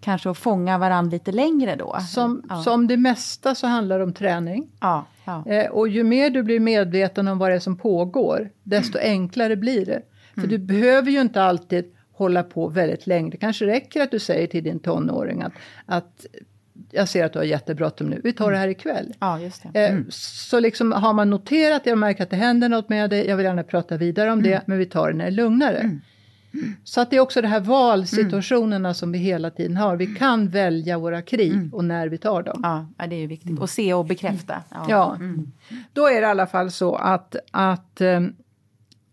kanske att fånga varandra lite längre då. Som, ja. som det mesta så handlar det om träning. Ja, ja. Eh, och ju mer du blir medveten om vad det är som pågår, desto mm. enklare blir det. För mm. du behöver ju inte alltid hålla på väldigt länge. Det kanske räcker att du säger till din tonåring att, att jag ser att du har jättebråttom nu, vi tar mm. det här ikväll. Ja, just. Eh, mm. Så liksom har man noterat, jag märker att det händer något med dig, jag vill gärna prata vidare om mm. det, men vi tar det när det är lugnare. Mm. Så att det är också de här valsituationerna som vi hela tiden har. Vi kan välja våra krig mm. och när vi tar dem. Ja, det är ju viktigt. Och se och bekräfta. Ja, ja. Mm. då är det i alla fall så att, att um,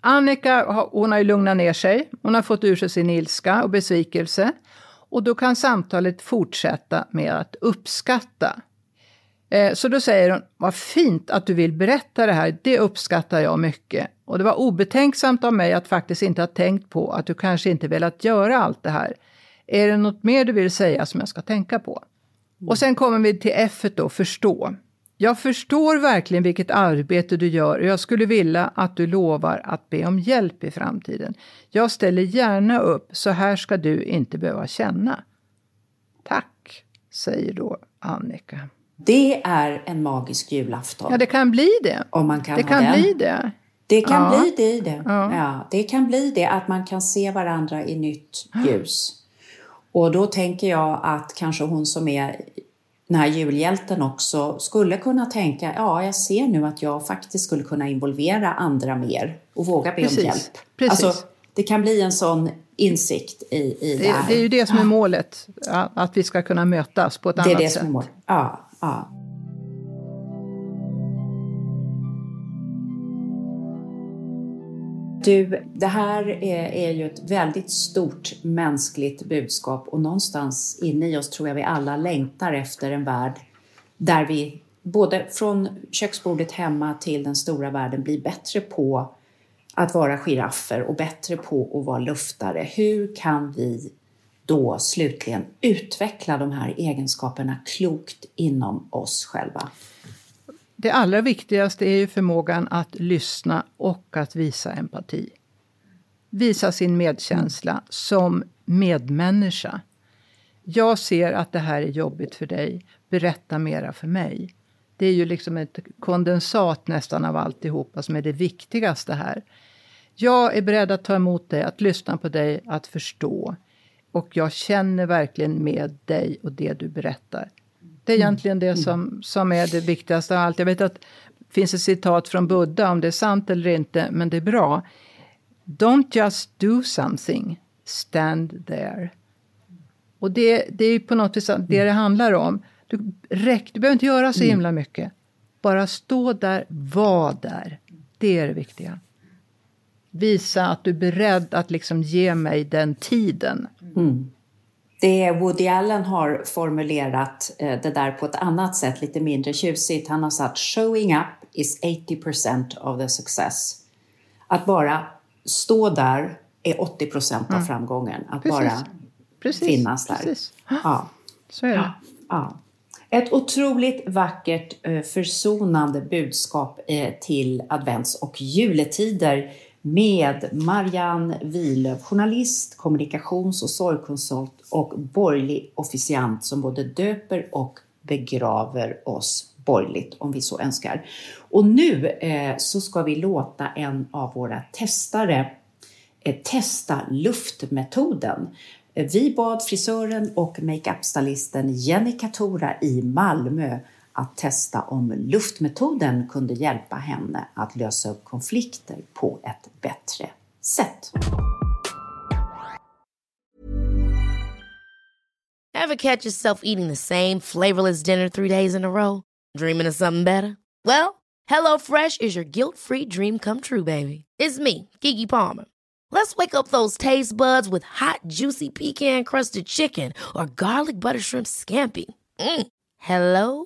Annika hon har ju lugnat ner sig. Hon har fått ur sig sin ilska och besvikelse. Och då kan samtalet fortsätta med att uppskatta. Eh, så då säger hon, vad fint att du vill berätta det här, det uppskattar jag mycket. Och det var obetänksamt av mig att faktiskt inte ha tänkt på att du kanske inte velat göra allt det här. Är det något mer du vill säga som jag ska tänka på? Och sen kommer vi till F då, förstå. Jag förstår verkligen vilket arbete du gör och jag skulle vilja att du lovar att be om hjälp i framtiden. Jag ställer gärna upp, så här ska du inte behöva känna. Tack, säger då Annika. Det är en magisk julafton. Ja, det kan bli det. Om man kan det kan den. bli det. Det kan ja. bli det, det. Ja. ja. det kan bli det att man kan se varandra i nytt ljus. Och då tänker jag att kanske hon som är den här julhjälten också skulle kunna tänka, ja, jag ser nu att jag faktiskt skulle kunna involvera andra mer och våga be Precis. om hjälp. Precis. Alltså, det kan bli en sån insikt i, i det, det, det är ju det som är målet, att vi ska kunna mötas på ett annat sätt. Det är det som är målet, ja ja. Du, det här är, är, ju ett väldigt stort mänskligt budskap och någonstans inne i oss tror jag vi alla längtar efter en värld där vi både från köksbordet hemma till den stora världen blir bättre på att vara giraffer och bättre på att vara luftare. Hur kan vi då slutligen utveckla de här egenskaperna klokt inom oss själva? Det allra viktigaste är ju förmågan att lyssna och att visa empati. Visa sin medkänsla mm. som medmänniska. Jag ser att det här är jobbigt för dig. Berätta mera för mig. Det är ju liksom ett kondensat nästan av alltihopa som är det viktigaste här. Jag är beredd att ta emot dig, att lyssna på dig, att förstå. Och jag känner verkligen med dig och det du berättar. Det är egentligen det mm. som, som är det viktigaste av allt. Jag vet att det finns ett citat från Buddha, om det är sant eller inte, men det är bra. Don't just do something, stand there. Och det, det är på något vis det det handlar om. Du, räck, du behöver inte göra så mm. himla mycket. Bara stå där, var där. Det är det viktiga. Visa att du är beredd att liksom ge mig den tiden. Mm. Det Woody Allen har formulerat eh, det där på ett annat sätt, lite mindre tjusigt. Han har sagt “showing up is 80% of the success”. Att bara stå där är 80 procent av mm. framgången. Att precis. bara precis. finnas där. Precis. Ja. Så är det. Ja. Ett otroligt vackert eh, försonande budskap eh, till advents och juletider med Marianne Wilöf, journalist, kommunikations och sorgkonsult och borgerlig officiant som både döper och begraver oss borgerligt om vi så önskar. Och nu eh, så ska vi låta en av våra testare eh, testa luftmetoden. Eh, vi bad frisören och makeupstylisten Jenny Katora i Malmö att testa om luftmetoden kunde hjälpa henne att lösa upp konflikter på ett bättre sätt. Have catch yourself eating the same flavorless dinner three days in a row? Dreaming of something better? Well, hello fresh is your guilt free dream come true baby. It's me, Gigi Palmer. Let's wake up those taste buds with hot juicy pecan crusted chicken or garlic butter shrimp scampi. Mm. Hello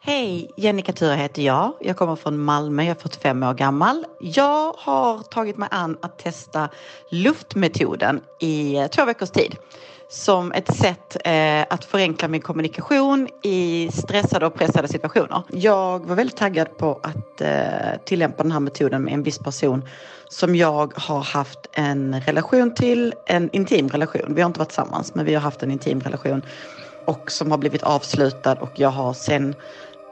Hej, Jennica Ture heter jag. Jag kommer från Malmö, jag är 45 år gammal. Jag har tagit mig an att testa luftmetoden i två veckors tid som ett sätt eh, att förenkla min kommunikation i stressade och pressade situationer. Jag var väldigt taggad på att eh, tillämpa den här metoden med en viss person som jag har haft en relation till, en intim relation. Vi har inte varit tillsammans men vi har haft en intim relation och som har blivit avslutad och jag har sen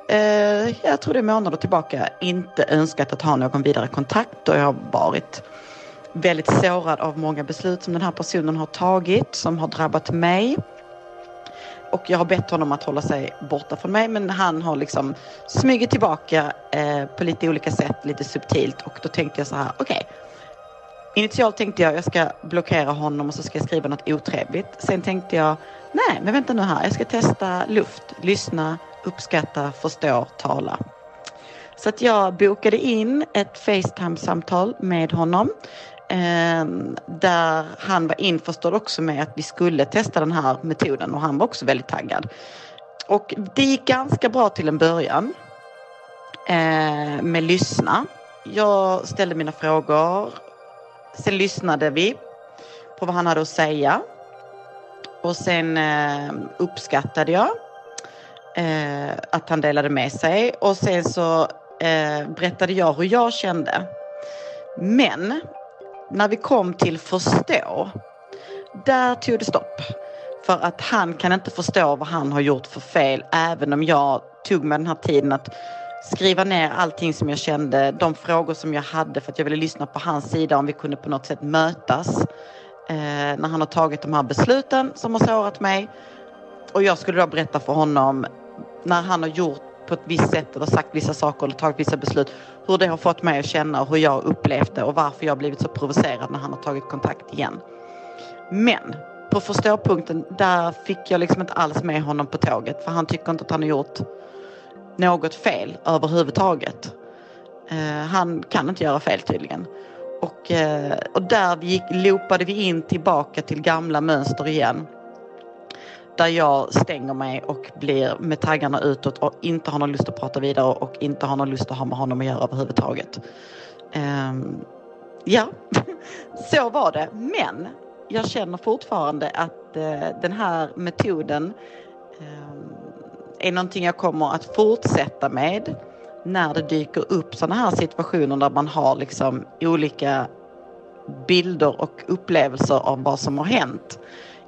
eh, jag tror det är månader tillbaka, inte önskat att ha någon vidare kontakt och jag har varit väldigt sårad av många beslut som den här personen har tagit som har drabbat mig. Och jag har bett honom att hålla sig borta från mig men han har liksom smugit tillbaka eh, på lite olika sätt, lite subtilt och då tänkte jag så här, okej. Okay. Initialt tänkte jag jag ska blockera honom och så ska jag skriva något otrevligt. Sen tänkte jag, nej men vänta nu här, jag ska testa luft, lyssna, uppskatta, förstå, tala. Så att jag bokade in ett Facetime-samtal med honom eh, där han var införstådd också med att vi skulle testa den här metoden och han var också väldigt taggad. Och det gick ganska bra till en början eh, med lyssna. Jag ställde mina frågor. Sen lyssnade vi på vad han hade att säga. Och sen eh, uppskattade jag eh, att han delade med sig och sen så eh, berättade jag hur jag kände. Men när vi kom till förstå, där tog det stopp. För att han kan inte förstå vad han har gjort för fel även om jag tog mig den här tiden att skriva ner allting som jag kände, de frågor som jag hade för att jag ville lyssna på hans sida om vi kunde på något sätt mötas eh, när han har tagit de här besluten som har sårat mig. Och jag skulle då berätta för honom när han har gjort på ett visst sätt eller sagt vissa saker eller tagit vissa beslut. Hur det har fått mig att känna och hur jag upplevt det och varför jag blivit så provocerad när han har tagit kontakt igen. Men på förståpunkten där fick jag liksom inte alls med honom på tåget för han tycker inte att han har gjort något fel överhuvudtaget. Eh, han kan inte göra fel tydligen. Och, eh, och där gick, loopade vi in tillbaka till gamla mönster igen där jag stänger mig och blir med taggarna utåt och inte har någon lust att prata vidare och inte har någon lust att ha med honom att göra överhuvudtaget. Um, ja, så var det. Men jag känner fortfarande att uh, den här metoden um, är någonting jag kommer att fortsätta med när det dyker upp sådana här situationer där man har liksom olika bilder och upplevelser av vad som har hänt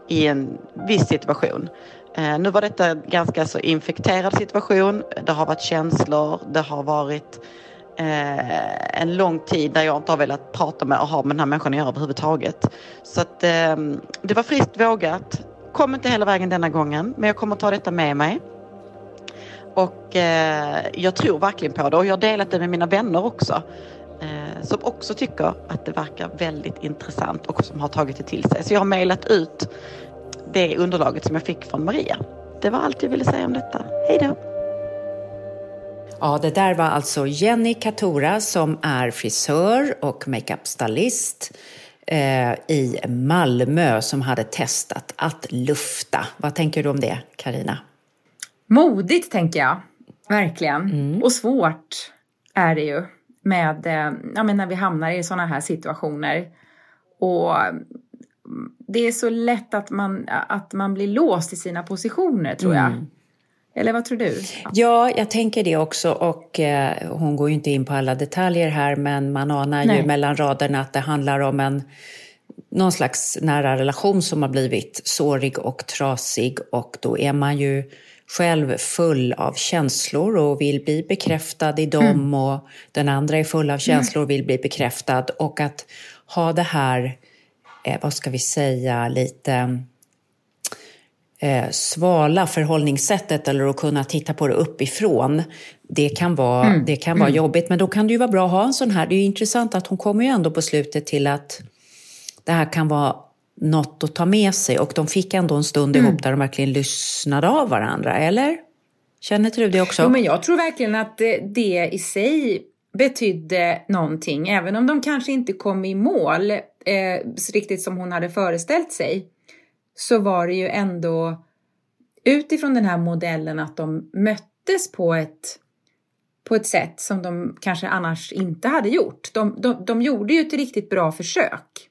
i en viss situation. Eh, nu var detta en ganska så infekterad situation. Det har varit känslor, det har varit eh, en lång tid där jag inte har velat prata med och ha med den här människan att göra överhuvudtaget. Så att eh, det var friskt vågat. Kom inte hela vägen denna gången, men jag kommer ta detta med mig. Och eh, jag tror verkligen på det och jag har delat det med mina vänner också. Eh, som också tycker att det verkar väldigt intressant och som har tagit det till sig. Så jag har mejlat ut det underlaget som jag fick från Maria. Det var allt jag ville säga om detta. Hej då! Ja, det där var alltså Jenny Katora som är frisör och makeupstylist eh, i Malmö som hade testat att lufta. Vad tänker du om det, Karina? Modigt, tänker jag. Verkligen. Mm. Och svårt är det ju med, eh, ja, men när vi hamnar i sådana här situationer. Och det är så lätt att man, att man blir låst i sina positioner, tror jag. Mm. Eller vad tror du? Ja, jag tänker det också. Och eh, hon går ju inte in på alla detaljer här, men man anar Nej. ju mellan raderna att det handlar om en någon slags nära relation som har blivit sårig och trasig och då är man ju själv full av känslor och vill bli bekräftad i dem mm. och den andra är full av känslor och vill bli bekräftad och att ha det här, eh, vad ska vi säga, lite eh, svala förhållningssättet eller att kunna titta på det uppifrån, det kan vara, mm. det kan vara mm. jobbigt. Men då kan det ju vara bra att ha en sån här. Det är ju intressant att hon kommer ju ändå på slutet till att det här kan vara något att ta med sig och de fick ändå en stund mm. ihop där de verkligen lyssnade av varandra, eller? Känner inte du det också? Jo, men jag tror verkligen att det, det i sig betydde någonting, även om de kanske inte kom i mål eh, riktigt som hon hade föreställt sig så var det ju ändå utifrån den här modellen att de möttes på ett, på ett sätt som de kanske annars inte hade gjort. De, de, de gjorde ju ett riktigt bra försök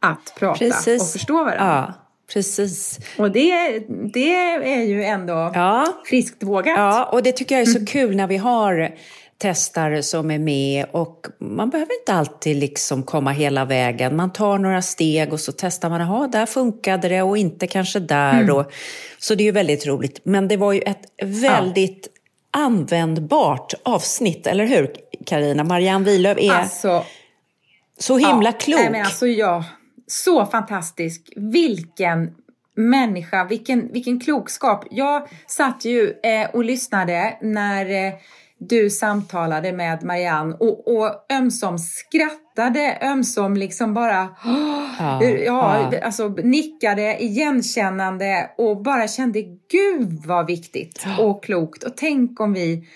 att prata precis. och förstå varandra. Ja, precis. Och det, det är ju ändå ja. friskt vågat. Ja, och det tycker jag är så mm. kul när vi har testare som är med och man behöver inte alltid liksom komma hela vägen. Man tar några steg och så testar man, jaha, där funkade det och inte kanske där. Mm. Och, så det är ju väldigt roligt. Men det var ju ett väldigt ja. användbart avsnitt, eller hur Karina? Marianne Wilöv är alltså, så himla ja, klok. Nej, men alltså, ja, så fantastisk. Vilken människa, vilken, vilken klokskap. Jag satt ju eh, och lyssnade när eh, du samtalade med Marianne och, och ömsom skrattade, ömsom liksom bara ja, ja, ja. Alltså, nickade igenkännande och bara kände gud vad viktigt och klokt. Och tänk om vi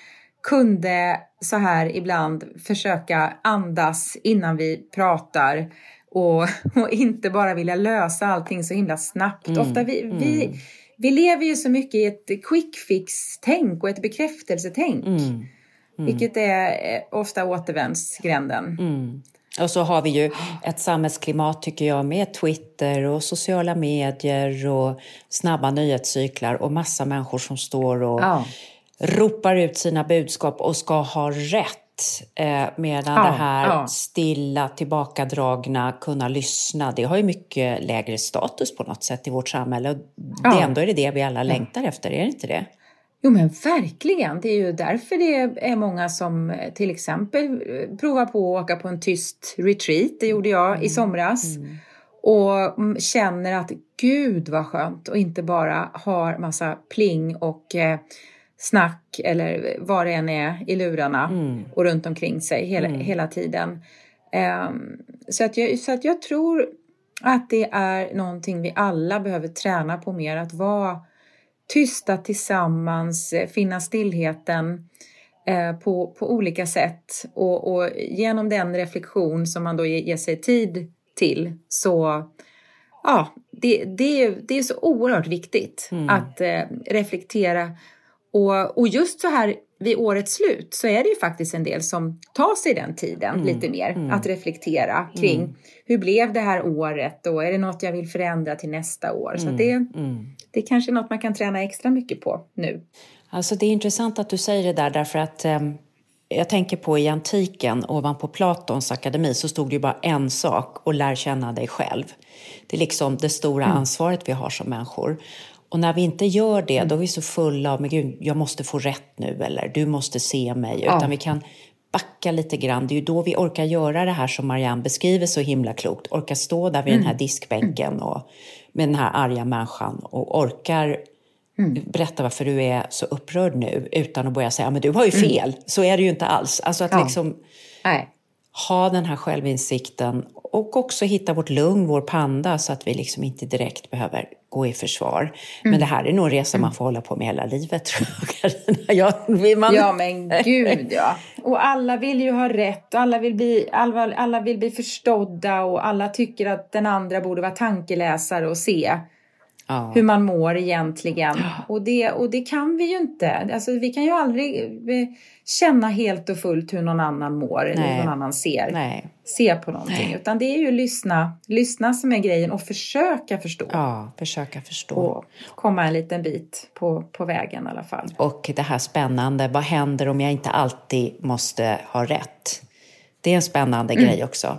kunde så här ibland försöka andas innan vi pratar och, och inte bara vilja lösa allting så himla snabbt. Mm, Ofta vi, mm. vi, vi lever ju så mycket i ett quick fix-tänk och ett bekräftelsetänk. Mm, mm. Vilket är ofta återvändsgränden. Mm. Och så har vi ju ett samhällsklimat, tycker jag, med Twitter och sociala medier och snabba nyhetscyklar och massa människor som står och ja. ropar ut sina budskap och ska ha rätt eh, medan ja, det här ja. stilla, tillbakadragna, kunna lyssna, det har ju mycket lägre status på något sätt i vårt samhälle. Och ja. det ändå är det det vi alla längtar efter, är det inte det? Jo men verkligen, det är ju därför det är många som eh, till exempel eh, provar på att åka på en tyst retreat, det gjorde jag mm. i somras. Mm. Och känner att gud vad skönt och inte bara har massa pling och eh, snack eller vad det än är i lurarna mm. och runt omkring sig hela, mm. hela tiden. Um, så, att jag, så att jag tror att det är någonting vi alla behöver träna på mer, att vara tysta tillsammans, finna stillheten eh, på, på olika sätt och, och genom den reflektion som man då ger, ger sig tid till så ja, det, det, det är så oerhört viktigt mm. att eh, reflektera och, och just så här vid årets slut så är det ju faktiskt en del som tar sig den tiden mm. lite mer mm. att reflektera kring mm. hur blev det här året och är det något jag vill förändra till nästa år? Så det, mm. Mm. det är kanske något man kan träna extra mycket på nu. Alltså det är intressant att du säger det där därför att um jag tänker på i antiken, ovanpå Platons akademi, så stod det ju bara en sak, och lär känna dig själv. Det är liksom det stora mm. ansvaret vi har som människor. Och när vi inte gör det, då är vi så fulla av, men gud, jag måste få rätt nu, eller du måste se mig. Ja. Utan vi kan backa lite grann. Det är ju då vi orkar göra det här som Marianne beskriver så himla klokt. Orkar stå där vid mm. den här diskbänken och med den här arga människan och orkar mm. berätta varför du är så upprörd nu utan att börja säga men du har ju mm. fel. Mm. Så är det ju inte alls. Alltså att ja. liksom Nej. ha den här självinsikten och också hitta vårt lugn, vår panda, så att vi liksom inte direkt behöver gå i försvar. Mm. Men det här är nog en resa man får hålla på med hela livet, tror jag, ja, man... ja, men gud ja. Och alla vill ju ha rätt och alla vill, bli, alla, alla vill bli förstådda och alla tycker att den andra borde vara tankeläsare och se ja. hur man mår egentligen. Ja. Och, det, och det kan vi ju inte. Alltså, vi kan ju aldrig eh, känna helt och fullt hur någon annan mår Nej. eller någon annan ser, Nej. ser på någonting. Nej. Utan det är ju lyssna, lyssna som är grejen och försöka förstå. Ja, försöka förstå. Och komma en liten bit på, på vägen i alla fall. Och det här spännande, vad händer om jag inte alltid måste ha rätt? Det är en spännande mm. grej också.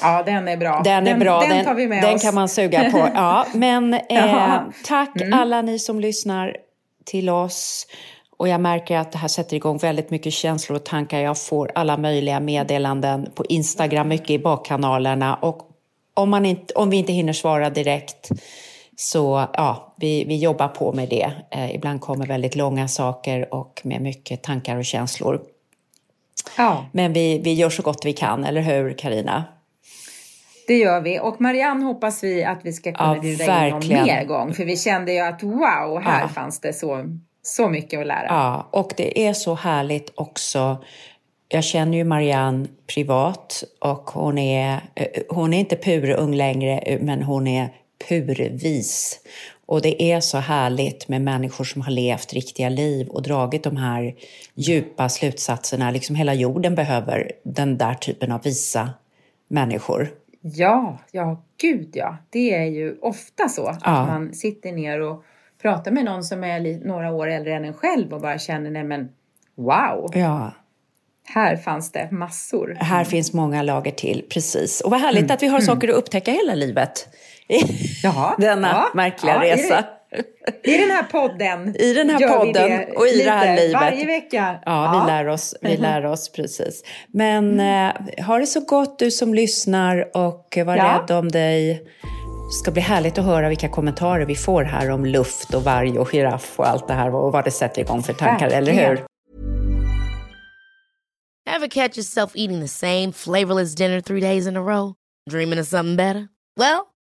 Ja, den är bra. Den, är bra. Den, tar vi med den oss. kan man suga på. Ja, men eh, tack mm. alla ni som lyssnar till oss. Och jag märker att det här sätter igång väldigt mycket känslor och tankar. Jag får alla möjliga meddelanden på Instagram, mycket i bakkanalerna. Och om, man inte, om vi inte hinner svara direkt så ja, vi, vi jobbar på med det. Eh, ibland kommer väldigt långa saker och med mycket tankar och känslor. Ja. Men vi, vi gör så gott vi kan, eller hur Karina? Det gör vi. Och Marianne hoppas vi att vi ska kunna ja, bjuda in någon mer gång. För vi kände ju att wow, här ja. fanns det så, så mycket att lära. Ja, och det är så härligt också. Jag känner ju Marianne privat och hon är, eh, hon är inte purung längre, men hon är purvis. Och det är så härligt med människor som har levt riktiga liv och dragit de här djupa slutsatserna. Liksom hela jorden behöver den där typen av visa människor. Ja, ja, gud ja. Det är ju ofta så att ja. man sitter ner och pratar med någon som är några år äldre än en själv och bara känner, nej men wow. Ja. Här fanns det massor. Här finns många lager till, precis. Och vad härligt mm. att vi har mm. saker att upptäcka hela livet. Jaha, Denna ja, märkliga ja, resa. I den här podden I den här podden och i det här livet. Varje vecka. Ja, ja. vi lär oss, vi lär oss precis. Men mm. eh, ha det så gott du som lyssnar och var ja. rädd om dig. Det ska bli härligt att höra vilka kommentarer vi får här om luft och varg och giraff och allt det här och vad det sätter igång för tankar, eller hur? Have catch yourself eating the same flavorless dinner three days in a row? Dreaming of something better? Well,